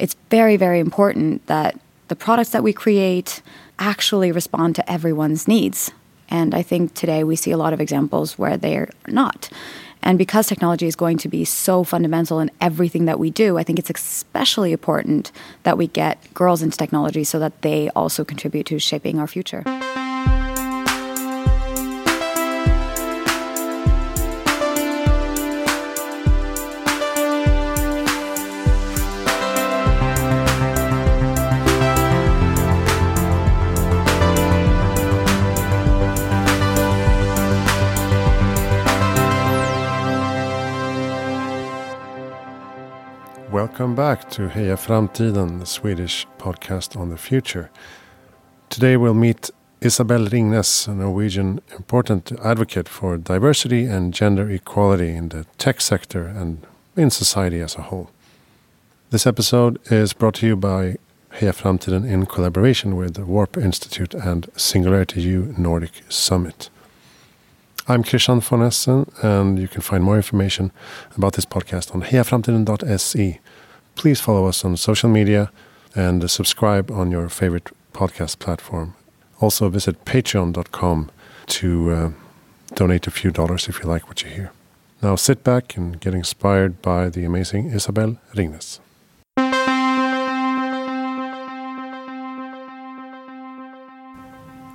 it's very, very important that the products that we create actually respond to everyone's needs. And I think today we see a lot of examples where they're not. And because technology is going to be so fundamental in everything that we do, I think it's especially important that we get girls into technology so that they also contribute to shaping our future. Welcome back to Heja Framtiden, the Swedish podcast on the future. Today we'll meet Isabel Ringnes, a Norwegian important advocate for diversity and gender equality in the tech sector and in society as a whole. This episode is brought to you by Heja Framtiden in collaboration with the Warp Institute and Singularity U Nordic Summit. I'm Christian von Essen, and you can find more information about this podcast on hejaframtiden.se please follow us on social media and subscribe on your favorite podcast platform. Also, visit patreon.com to uh, donate a few dollars if you like what you hear. Now, sit back and get inspired by the amazing Isabel Ringnes.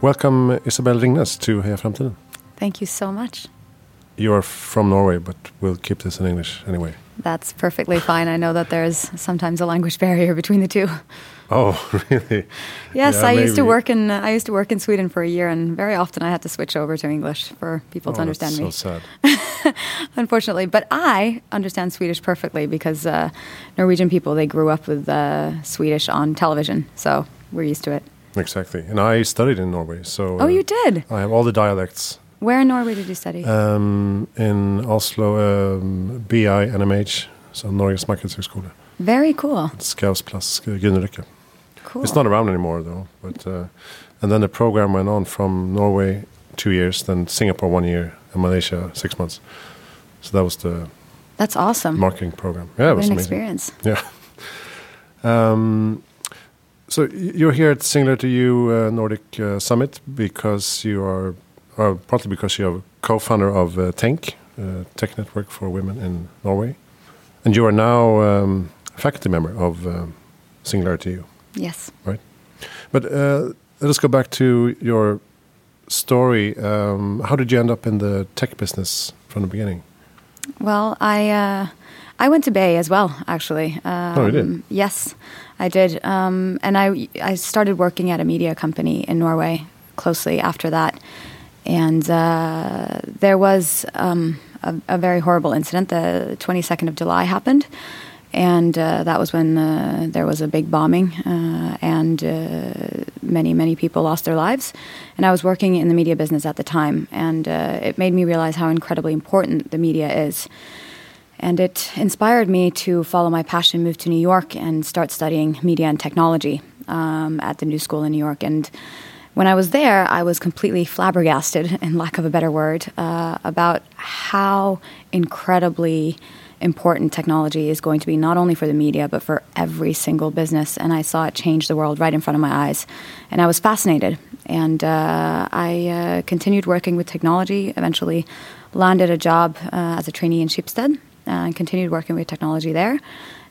Welcome, Isabel Ringnes, to Heja Framtiden. Thank you so much. You are from Norway, but we'll keep this in English anyway. That's perfectly fine. I know that there's sometimes a language barrier between the two. Oh, really? Yes, yeah, I maybe. used to work in I used to work in Sweden for a year, and very often I had to switch over to English for people oh, to understand me. So sad. Unfortunately, but I understand Swedish perfectly because uh, Norwegian people they grew up with uh, Swedish on television, so we're used to it. Exactly, and I studied in Norway, so. Oh, uh, you did. I have all the dialects where in Norway did you study? Um, in Oslo, um, BI NMH, so Norges Markedshøgskole. Very cool. Schous plass Grünerløkka. Cool. It's not around anymore though, but uh, and then the program went on from Norway two years, then Singapore one year, and Malaysia six months. So that was the that's awesome marketing program. Yeah, it was an amazing. experience. Yeah. Um, so you're here at Singularity U uh, Nordic uh, Summit because you are or partly because you're co-founder of uh, TENK, uh, Tech Network for Women in Norway, and you are now um, a faculty member of uh, Singularity U. Yes. Right. But uh, let us go back to your story. Um, how did you end up in the tech business from the beginning? Well, I uh, I went to BI as well, actually. Um, oh, you did? Um, yes, I did. Um, and I I started working at a media company in Norway closely after that. And uh, there was um, a, a, very horrible incident. The 22nd of July happened. And uh, that was when uh, there was a big bombing, uh, and uh, many, many people lost their lives. And I was working in the media business at the time, and uh, it made me realize how incredibly important the media is. And it inspired me to follow my passion, move to New York, and start studying media and technology um, at the New School in New York. And when I was there, I was completely flabbergasted, in lack of a better word, uh, about how incredibly important technology is going to be not only for the media but for every single business. And i saw it change the world right in front of my eyes. And i was fascinated. And uh, i uh, continued working with technology eventually landed a job uh, as a trainee in Schibsted uh, and continued working with technology there.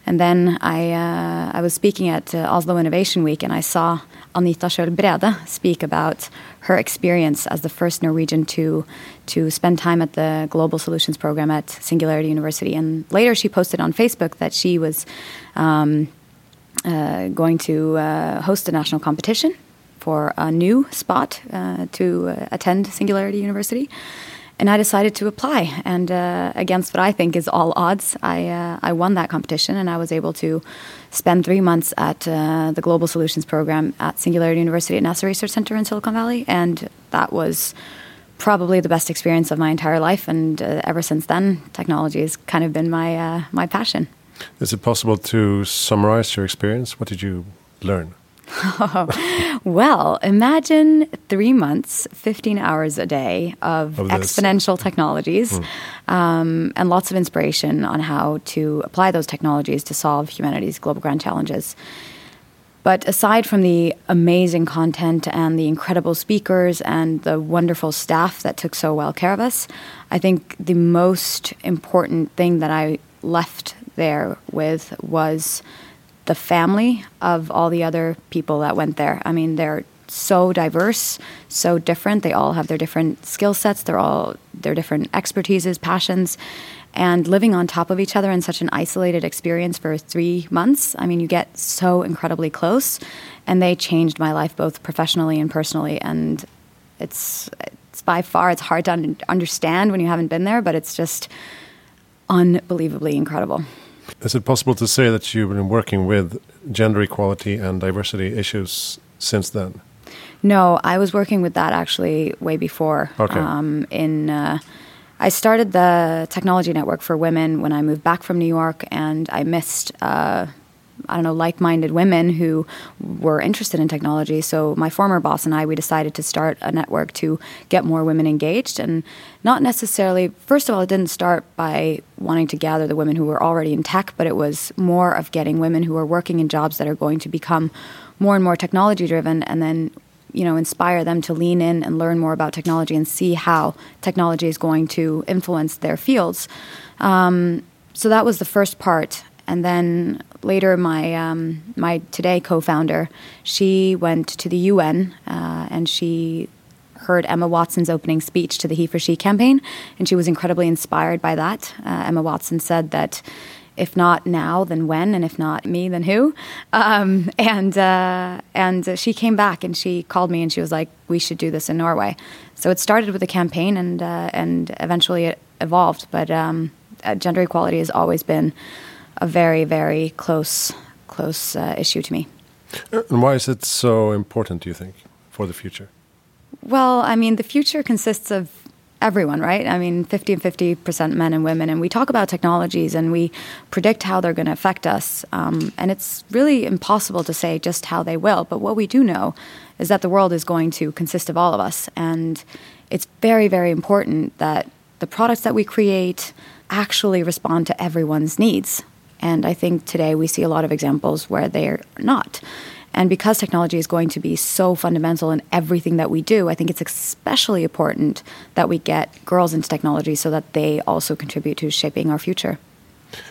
And then I, uh, I was speaking at Oslo Innovation Week, and I saw Anita Schjøll Brede speak about her experience as the first Norwegian to to spend time at the Global Solutions Program at Singularity University. And later, she posted on Facebook that she was um, uh, going to uh, host a national competition for a new spot uh, to uh, attend Singularity University and I decided to apply. And uh, against what I think is all odds, I uh, I won that competition, and I was able to spend three months at uh, the Global Solutions Program at Singularity University at NASA Research Center in Silicon Valley, and that was probably the best experience of my entire life. And uh, ever since then, technology has kind of been my uh, my passion. Is it possible to summarize your experience? What did you learn? well, imagine three months, 15 hours a day of, Of exponential technologies um, and lots of inspiration on how to apply those technologies to solve humanity's global grand challenges. But aside from the amazing content and the incredible speakers and the wonderful staff that took so well care of us, I think the most important thing that I left there with was the family of all the other people that went there. I mean, they're so diverse, so different. They all have their different skill sets. They're all their different expertises, passions, and living on top of each other in such an isolated experience for three months. I mean, you get so incredibly close, and they changed my life both professionally and personally. And it's it's by far it's hard to un- understand when you haven't been there, but it's just unbelievably incredible. Is it possible to say that you've been working with gender equality and diversity issues since then? No, I was working with that actually way before. Okay. Um, in uh, I started the technology network for women when I moved back from New York, and I missed. Uh, I don't know, like-minded women who were interested in technology. So my former boss and I, we decided to start a network to get more women engaged, and not necessarily. First of all, it didn't start by wanting to gather the women who were already in tech, but it was more of getting women who are working in jobs that are going to become more and more technology-driven, and then you know inspire them to lean in and learn more about technology and see how technology is going to influence their fields. Um, so that was the first part, and then later my um, my today co-founder she went to the UN uh, and she heard Emma Watson's opening speech to the He for She campaign, and she was incredibly inspired by that. Uh, Emma Watson said that if not now, then when, and if not me, then who? Um, and uh, and she came back and she called me and she was like, "We should do this in Norway." So it started with a campaign and uh, and eventually it evolved. But um, uh, gender equality has always been a very very close close uh, issue to me. And why is it so important, do you think, for the future? Well, I mean, the future consists of everyone, right? I mean, 50 and 50% men and women. And we talk about technologies and we predict how they're going to affect us. Um, and it's really impossible to say just how they will. But what we do know is that the world is going to consist of all of us. And it's very, very important that the products that we create actually respond to everyone's needs. And I think today we see a lot of examples where they're not. And because technology is going to be so fundamental in everything that we do, I think it's especially important that we get girls into technology so that they also contribute to shaping our future.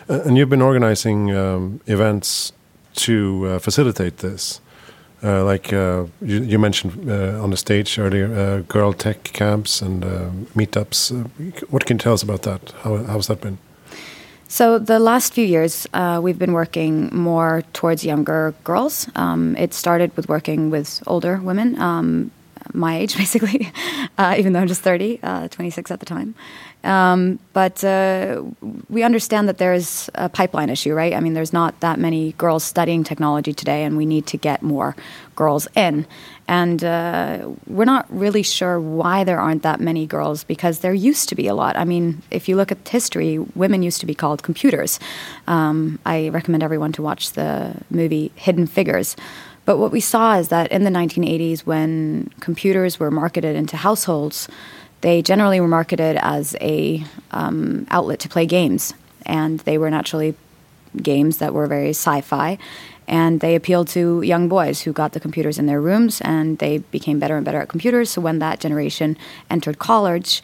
Uh, and you've been organizing um, events to uh, facilitate this. Uh, like uh, you, you, mentioned uh, on the stage earlier, uh, girl tech camps and meetups. what can you tell us about that? How, how's that been? So the last few years, uh, we've been working more towards younger girls. Um, it started with working with older women, um, my age basically, uh, even though I'm just 30, uh, 26 at the time. Um, but uh, we understand that there's a pipeline issue, right? I mean, there's not that many girls studying technology today, and we need to get more girls in. And uh, we're not really sure why there aren't that many girls because there used to be a lot. I mean, if you look at history, women used to be called computers. Um, I recommend everyone to watch the movie Hidden Figures. But what we saw is that in the 1980s, when computers were marketed into households, they generally were marketed as a um, outlet to play games, and they were naturally games that were very sci-fi, and they appealed to young boys who got the computers in their rooms, and they became better and better at computers. So when that generation entered college,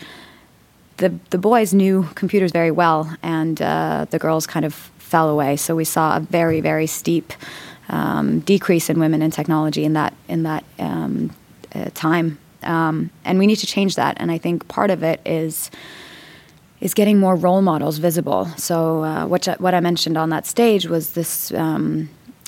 the the boys knew computers very well, and uh, the girls kind of fell away. So we saw a very very steep um, decrease in women in technology in that in that um, uh, time um, and we need to change that. And I think part of it is is getting more role models visible. So uh, what what I mentioned on that stage was this.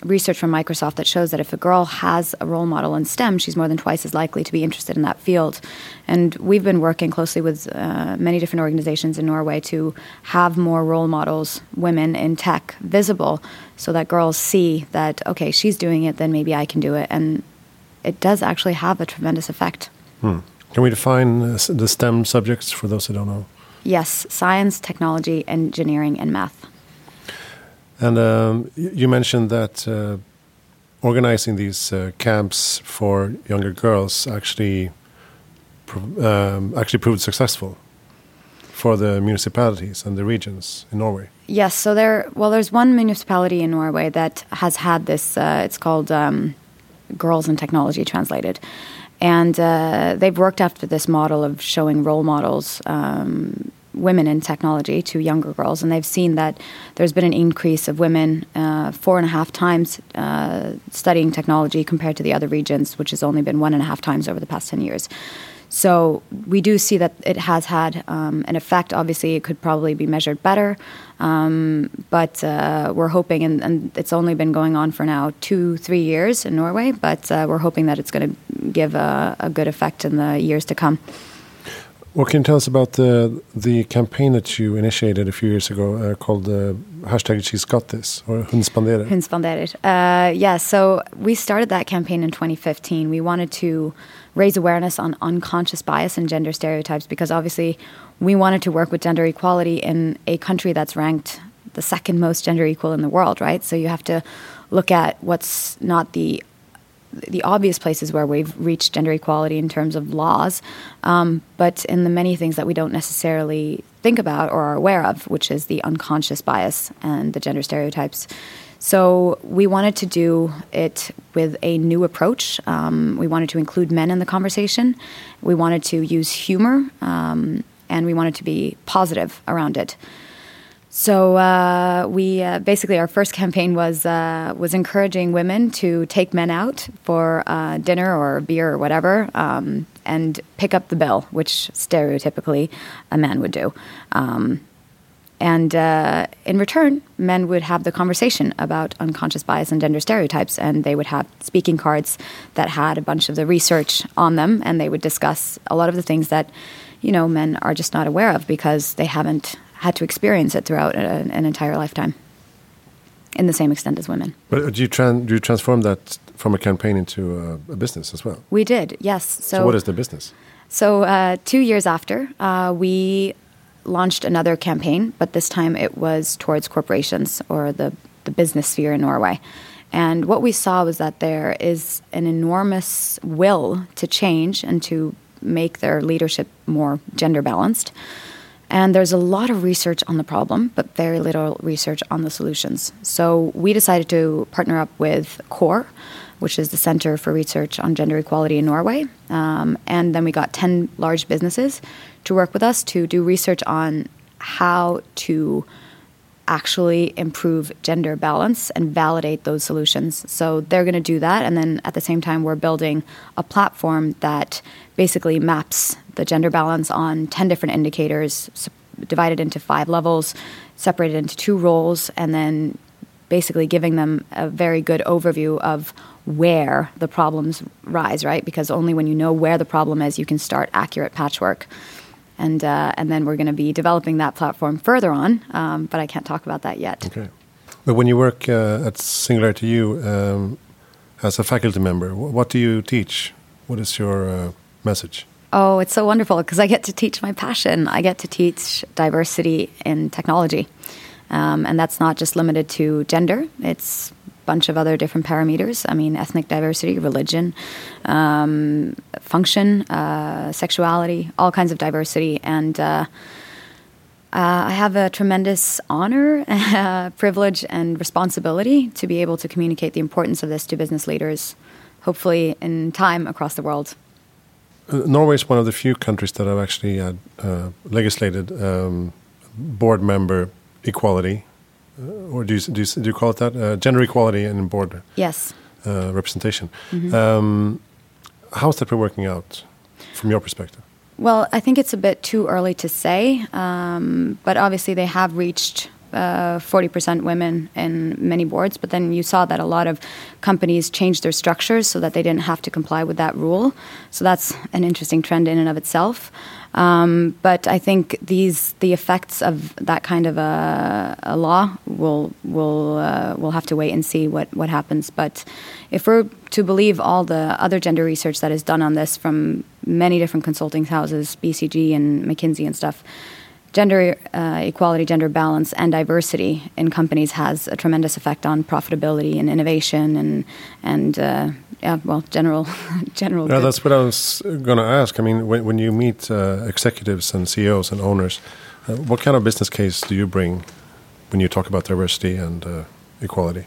Research from Microsoft that shows that if a girl has a role model in STEM, she's more than twice as likely to be interested in that field. And we've been working closely with uh, many different organizations in Norway to have more role models, women in tech, visible so that girls see that, okay, she's doing it, then maybe I can do it. And it does actually have a tremendous effect. Hmm. Can we define uh, the STEM subjects for those who don't know? Yes, science, technology, engineering, and math. And um, you mentioned that uh, organizing these uh, camps for younger girls actually um, actually proved successful for the municipalities and the regions in Norway. Yes, so there. Well, there's one municipality in Norway that has had this. Uh, it's called um, Girls in Technology, translated, and uh, they've worked after this model of showing role models. Um, women in technology to younger girls, and they've seen that there's been an increase of women uh, four and a half times uh, studying technology compared to the other regions, which has only been one and a half times over the past 10 years. So we do see that it has had um, an effect. Obviously, it could probably be measured better, um, but uh, we're hoping, and, and, it's only been going on for now two, three years in Norway, but uh, we're hoping that it's going to give a, a good effect in the years to come. What can you tell us about the the campaign that you initiated a few years ago uh, called uh, hashtag She's Got This or Hun spanderer? Hun spanderer. Uh, yeah, so we started that campaign in 2015. We wanted to raise awareness on unconscious bias and gender stereotypes because obviously we wanted to work with gender equality in a country that's ranked the second most gender equal in the world, right? So you have to look at what's not the the obvious places where we've reached gender equality in terms of laws, um, but in the many things that we don't necessarily think about or are aware of, which is the unconscious bias and the gender stereotypes. So we wanted to do it with a new approach. Um, we wanted to include men in the conversation. We wanted to use humor, um, and we wanted to be positive around it. So uh, we uh, basically our first campaign was uh, was encouraging women to take men out for uh, dinner or beer or whatever, um, and pick up the bill, which stereotypically a man would do. Um, and uh, in return, men would have the conversation about unconscious bias and gender stereotypes, and they would have speaking cards that had a bunch of the research on them, and they would discuss a lot of the things that you know men are just not aware of because they haven't had to experience it throughout a, an entire lifetime in the same extent as women. But do you, tran do you transform that from a campaign into a, a, business as well? We did, yes. So, so what is the business? So uh, two years after, uh, we launched another campaign, but this time it was towards corporations or the, the business sphere in Norway. And what we saw was that there is an enormous will to change and to make their leadership more gender balanced. And there's a lot of research on the problem, but very little research on the solutions. So we decided to partner up with CORE, which is the Center for Research on Gender Equality in Norway. Um, and then we got 10 large businesses to work with us to do research on how to actually improve gender balance and validate those solutions. So they're going to do that. And then at the same time, we're building a platform that basically maps the gender balance on 10 different indicators, divided into five levels, separated into two roles, and then basically giving them a very good overview of where the problems rise, right? Because only when you know where the problem is, you can start accurate patchwork. And, uh, and then we're going to be developing that platform further on, um, but I can't talk about that yet. Okay. But when you work uh, at Singularity U um, as a faculty member, what do you teach? What is your uh, message? Oh, it's so wonderful because I get to teach my passion. I get to teach diversity in technology. Um, and that's not just limited to gender, it's bunch of other different parameters. I mean, ethnic diversity, religion, um, function, uh, sexuality, all kinds of diversity. And uh, uh, I have a tremendous honor, privilege, and responsibility to be able to communicate the importance of this to business leaders, hopefully in time across the world. Norway is one of the few countries that have actually uh, uh, legislated um, board member equality, uh, or do you, do you, do you call it that? Uh, gender equality in board yes. Uh, representation. Mm -hmm. um, how's that been working out from your perspective? Well, I think it's a bit too early to say, um, but obviously they have reached uh, 40% women in many boards, but then you saw that a lot of companies changed their structures so that they didn't have to comply with that rule. So that's an interesting trend in and of itself. Um, but I think these the effects of that kind of a, a law will will uh, we'll have to wait and see what what happens. But if we're to believe all the other gender research that is done on this from many different consulting houses, BCG and McKinsey and stuff gender uh, equality, gender balance, and diversity in companies has a tremendous effect on profitability and innovation and and uh, yeah, well, general general. Yeah, that's what I was going to ask. I mean, when, when you meet uh, executives and CEOs and owners, uh, what kind of business case do you bring when you talk about diversity and uh, equality?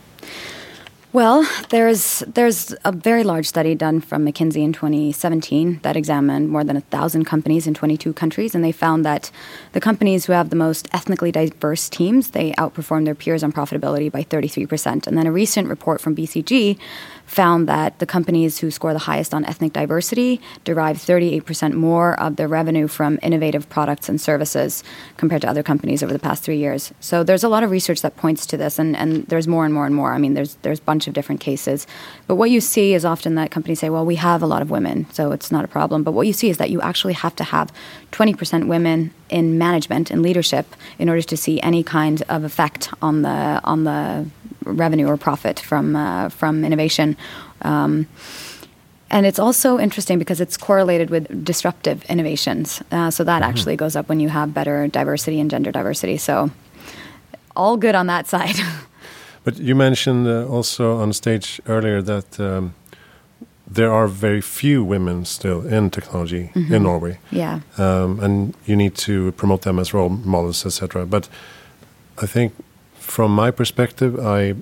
Well, there's there's a very large study done from McKinsey in 2017 that examined more than a thousand companies in 22 countries, and they found that the companies who have the most ethnically diverse teams they outperform their peers on profitability by 33 percent. And then a recent report from BCG found that the companies who score the highest on ethnic diversity derive 38% more of their revenue from innovative products and services compared to other companies over the past three years. So there's a lot of research that points to this, and, and there's more and more and more. I mean, there's there's a bunch of different cases, but what you see is often that companies say, "Well, we have a lot of women, so it's not a problem." But what you see is that you actually have to have 20% women in management and leadership in order to see any kind of effect on the on the revenue or profit from uh, from innovation. Um, and it's also interesting because it's correlated with disruptive innovations. Uh, so that mm-hmm. actually goes up when you have better diversity and gender diversity. So all good on that side. but you mentioned uh, also on stage earlier that um, there are very few women still in technology mm-hmm. in Norway. Yeah. Um, and you need to promote them as role models, etc. But I think from my perspective, I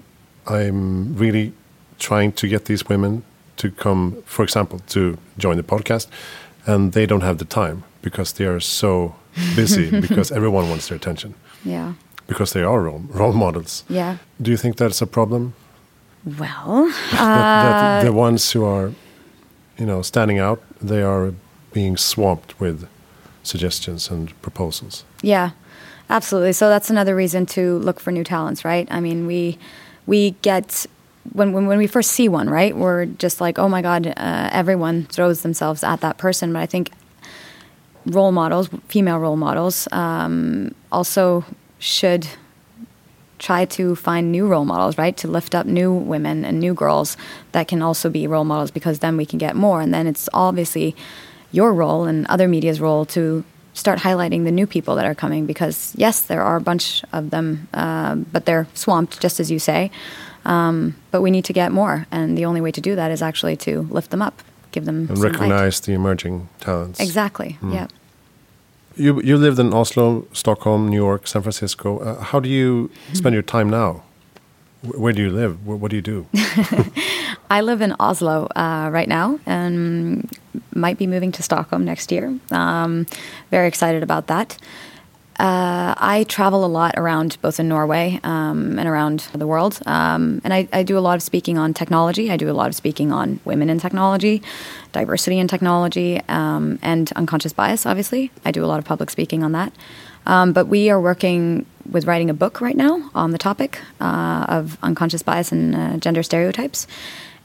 I'm really trying to get these women to come, for example, to join the podcast, and they don't have the time because they are so busy because everyone wants their attention. Yeah. Because they are role, role models. Yeah. Do you think that's a problem? Well, that, that uh, the ones who are, you know, standing out, they are being swamped with suggestions and proposals. Yeah, Absolutely. So that's another reason to look for new talents, right? I mean, we we get when, when, when we first see one, right? We're just like, oh my god, uh, everyone throws themselves at that person. But I think role models, female role models, um, also should try to find new role models, right? To lift up new women and new girls that can also be role models because then we can get more. And then it's obviously your role and other media's role to start highlighting the new people that are coming because yes, there are a bunch of them, uh, but they're swamped, just as you say. Um, but we need to get more, and the only way to do that is actually to lift them up, give them and recognize light. the emerging talents. Exactly. Mm. Yeah. You you lived in Oslo, Stockholm, New York, San Francisco. Uh, how do you spend your time now? Where do you live? What do you do? I live in Oslo uh, right now and might be moving to Stockholm next year. Um, very excited about that. Uh, I travel a lot around both in Norway um, and around the world. Um, and I, I, do a lot of speaking on technology. I do a lot of speaking on women in technology, diversity in technology, um, and unconscious bias, obviously. I do a lot of public speaking on that. Um, but we are working with writing a book right now on the topic uh, of unconscious bias and uh, gender stereotypes.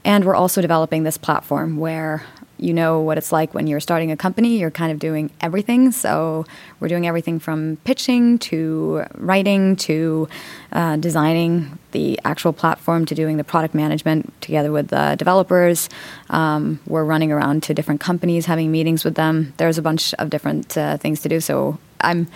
And we're also developing this platform where you know what it's like when you're starting a company, you're kind of doing everything. So we're doing everything from pitching to writing to uh, designing the actual platform to doing the product management together with the developers. Um, we're running around to different companies, having meetings with them. There's a bunch of different uh, things to do. So I'm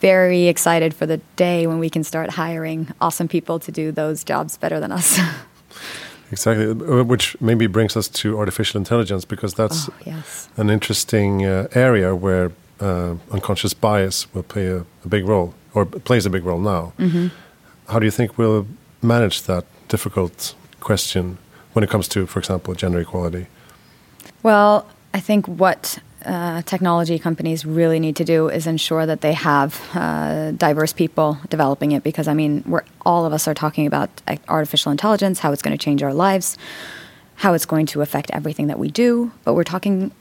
very excited for the day when we can start hiring awesome people to do those jobs better than us. exactly, uh, which maybe brings us to artificial intelligence because that's oh, yes. an interesting uh, area where uh, unconscious bias will play a, a, big role or plays a big role now. Mm -hmm. How do you think we'll manage that difficult question when it comes to, for example, gender equality? Well, I think what uh, technology companies really need to do is ensure that they have uh, diverse people developing it because I mean we're all of us are talking about artificial intelligence, how it's going to change our lives, how it's going to affect everything that we do, but we're talking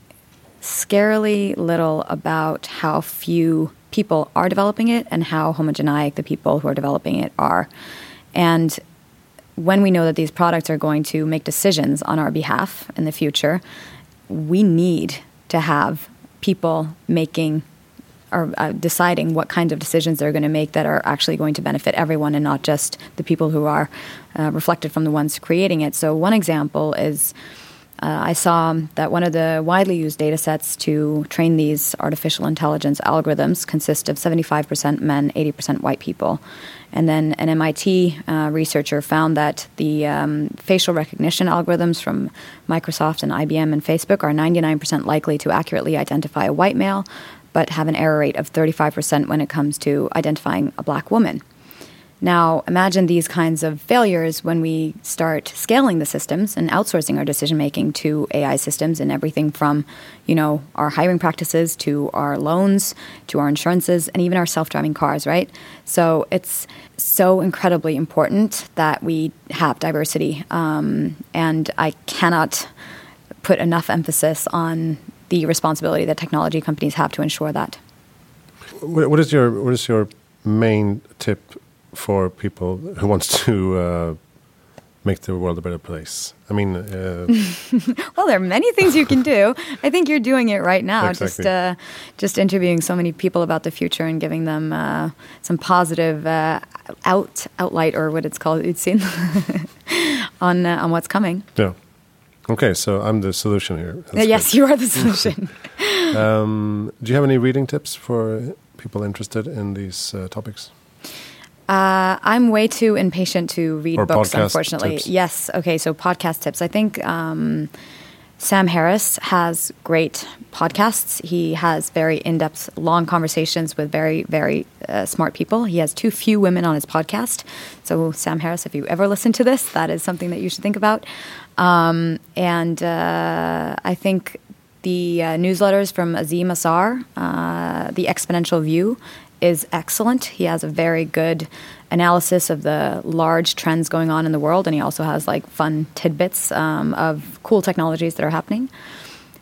scarily little about how few people are developing it and how homogeneic the people who are developing it are. And when we know that these products are going to make decisions on our behalf in the future, we need to have people making or uh, deciding what kinds of decisions they're going to make that are actually going to benefit everyone and not just the people who are uh, reflected from the ones creating it. So, one example is Uh, I saw that one of the widely used data sets to train these artificial intelligence algorithms consists of 75% men, 80% white people. And then an MIT uh, researcher found that the um, facial recognition algorithms from Microsoft and IBM and Facebook are 99% likely to accurately identify a white male, but have an error rate of 35% when it comes to identifying a black woman. Now, imagine these kinds of failures when we start scaling the systems and outsourcing our decision making to AI systems and everything from, you know, our hiring practices to our loans to our insurances and even our self-driving cars, right? So it's so incredibly important that we have diversity, um, and I cannot put enough emphasis on the responsibility that technology companies have to ensure that. What is your what is your main tip for people who wants to uh, make the world a better place? I mean, uh, well, there are many things you can do. I think you're doing it right now. Exactly. Just uh, just interviewing so many people about the future and giving them uh, some positive uh, out outlight or what it's called. It's seen on uh, on what's coming. yeah. Okay, so I'm the solution here. Uh, That's yes, good. you are the solution. Um, do you have any reading tips for people interested in these uh, topics? Uh, I'm way too impatient to read Or books, unfortunately. tips. Yes. Okay. So podcast tips. I think um, Sam Harris has great podcasts. He has very in-depth, long conversations with very, very uh, smart people. He has too few women on his podcast. So Sam Harris, if you ever listen to this, that is something that you should think about. Um, and uh, I think the uh, newsletters from Azeem Azhar, uh, The Exponential View, is excellent. He has a very good analysis of the large trends going on in the world, and he also has like fun tidbits um, of cool technologies that are happening.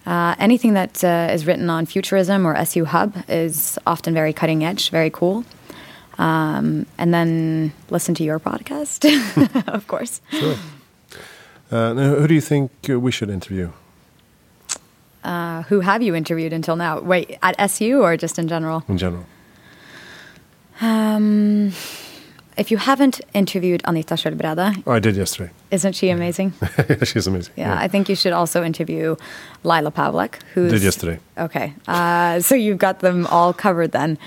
Uh, anything that uh, is written on futurism or SU Hub is often very cutting edge, very cool. Um, and then listen to your podcast, of course. Sure. Uh, now, who do you think uh, we should interview? Uh, who have you interviewed until now? Wait, at SU or just in general? in general? Um, if you haven't interviewed Anita Schjøll Brede, Oh, I did yesterday. isn't she amazing? She's amazing. Yeah, I think you should also interview Lila Pavlik, who's Did yesterday. Okay, uh, so you've got them all covered then.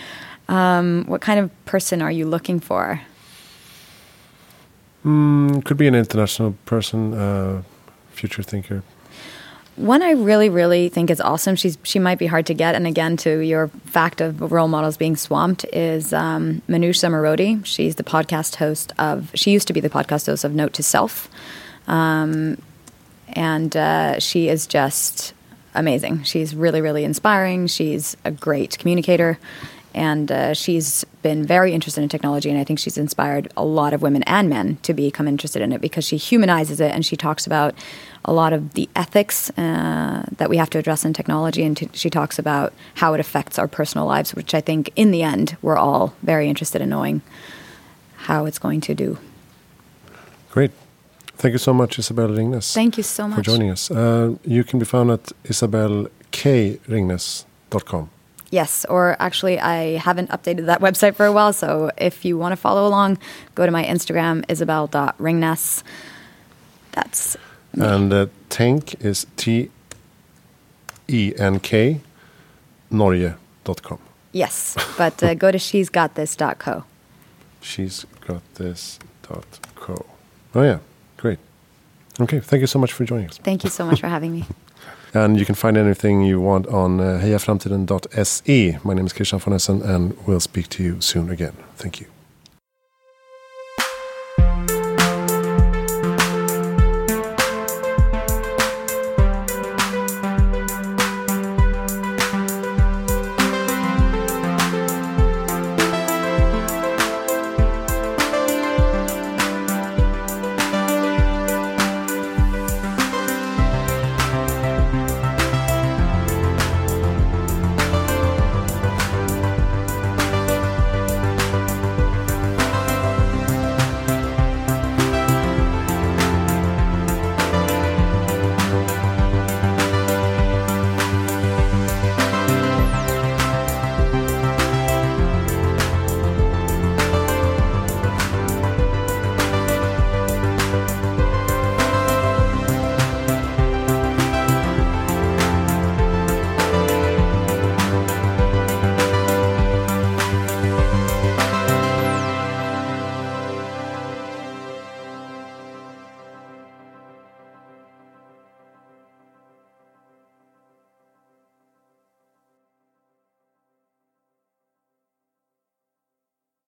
Um, what kind of person are you looking for? Mm, could be an international person, uh, future thinker. One I really, really think is awesome. She's she might be hard to get, and again, to your fact of role models being swamped is um, Manoush Zomorodi. She's the podcast host of. She used to be the podcast host of Note to Self, um, and uh, she is just amazing. She's really, really inspiring. She's a great communicator, and uh, she's been very interested in technology. And I think she's inspired a lot of women and men to become interested in it because she humanizes it and she talks about a lot of the ethics uh, that we have to address in technology. And t- she talks about how it affects our personal lives, which I think in the end we're all very interested in knowing how it's going to do. Great. Thank you so much, Isabel Ringnes, Thank you so much. for joining us. Uh, you can be found at isabelkringnes.com. Yes, or actually, I haven't updated that website for a while. So if you want to follow along, go to my Instagram, isabel.ringness. That's me. And uh, Tenk is T E N K Norge.com. yes, but uh, go to she's got this.co. She's got this dot co. Oh, yeah. Great. Okay. Thank you so much for joining us. Thank you so much for having me. And you can find anything you want on uh, hejaframtiden.se. My name is Christian von Essen, and we'll speak to you soon again. Thank you.